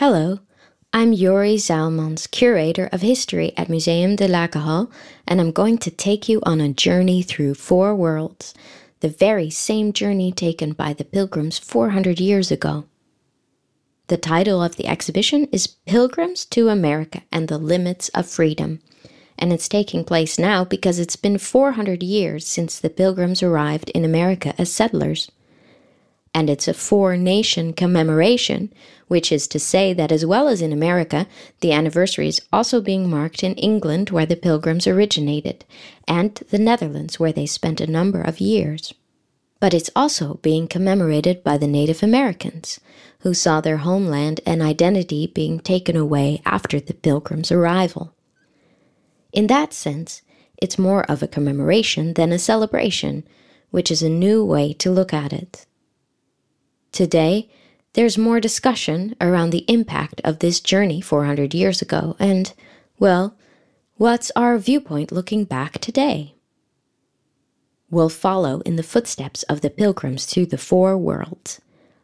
Hello, I'm Yuri Zalmans, curator of history at Museum De Lakenhal, and I'm going to take you on a journey through four worlds, the very same journey taken by the pilgrims 400 years ago. The title of the exhibition is Pilgrims to America and the Limits of Freedom, and it's taking place now because it's been 400 years since the pilgrims arrived in America as settlers and it's a four nation commemoration, which is to say that as well as in America, the anniversary is also being marked in England, where the pilgrims originated, and the Netherlands, where they spent a number of years. But it's also being commemorated by the Native Americans, who saw their homeland and identity being taken away after the pilgrims' arrival. In that sense, it's more of a commemoration than a celebration, which is a new way to look at it. Today, there's more discussion around the impact of this journey 400 years ago, and, well, what's our viewpoint looking back today? We'll follow in the footsteps of the pilgrims to the four worlds.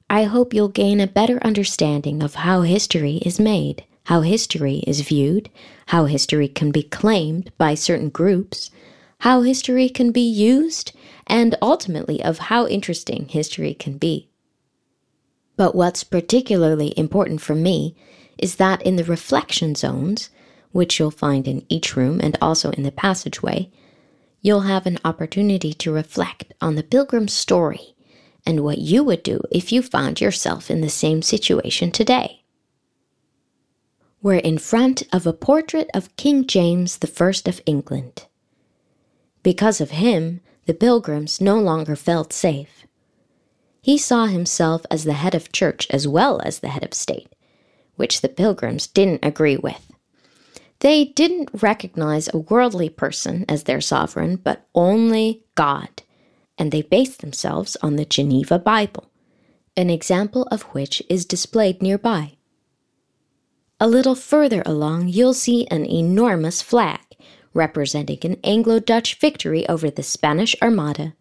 I hope you'll gain a better understanding of how history is made, how history is viewed, how history can be claimed by certain groups, how history can be used, and ultimately of how interesting history can be. But what's particularly important for me is that in the reflection zones, which you'll find in each room and also in the passageway, you'll have an opportunity to reflect on the pilgrim's story and what you would do if you found yourself in the same situation today. We're in front of a portrait of King James I of England. Because of him, the pilgrims no longer felt safe he saw himself as the head of church as well as the head of state, which the pilgrims didn't agree with. They didn't recognize a worldly person as their sovereign, but only God, and they based themselves on the Geneva Bible, an example of which is displayed nearby. A little further along, you'll see an enormous flag representing an Anglo Dutch victory over the Spanish Armada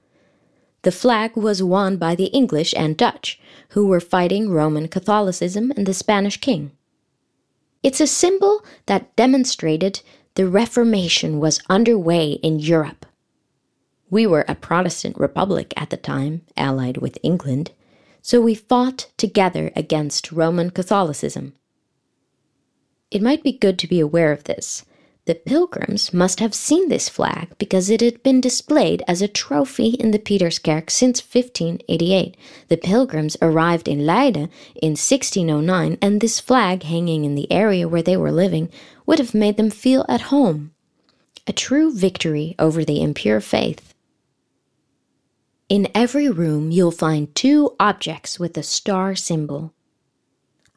the flag was won by the English and Dutch, who were fighting Roman Catholicism and the Spanish king. It's a symbol that demonstrated the Reformation was underway in Europe. We were a Protestant republic at the time, allied with England, so we fought together against Roman Catholicism. It might be good to be aware of this, the pilgrims must have seen this flag because it had been displayed as a trophy in the Pieterskerk since 1588. The pilgrims arrived in Leiden in 1609, and this flag hanging in the area where they were living would have made them feel at home. A true victory over the impure faith. In every room, you'll find two objects with a star symbol.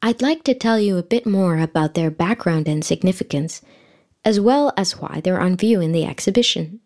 I'd like to tell you a bit more about their background and significance as well as why they're on view in the exhibition.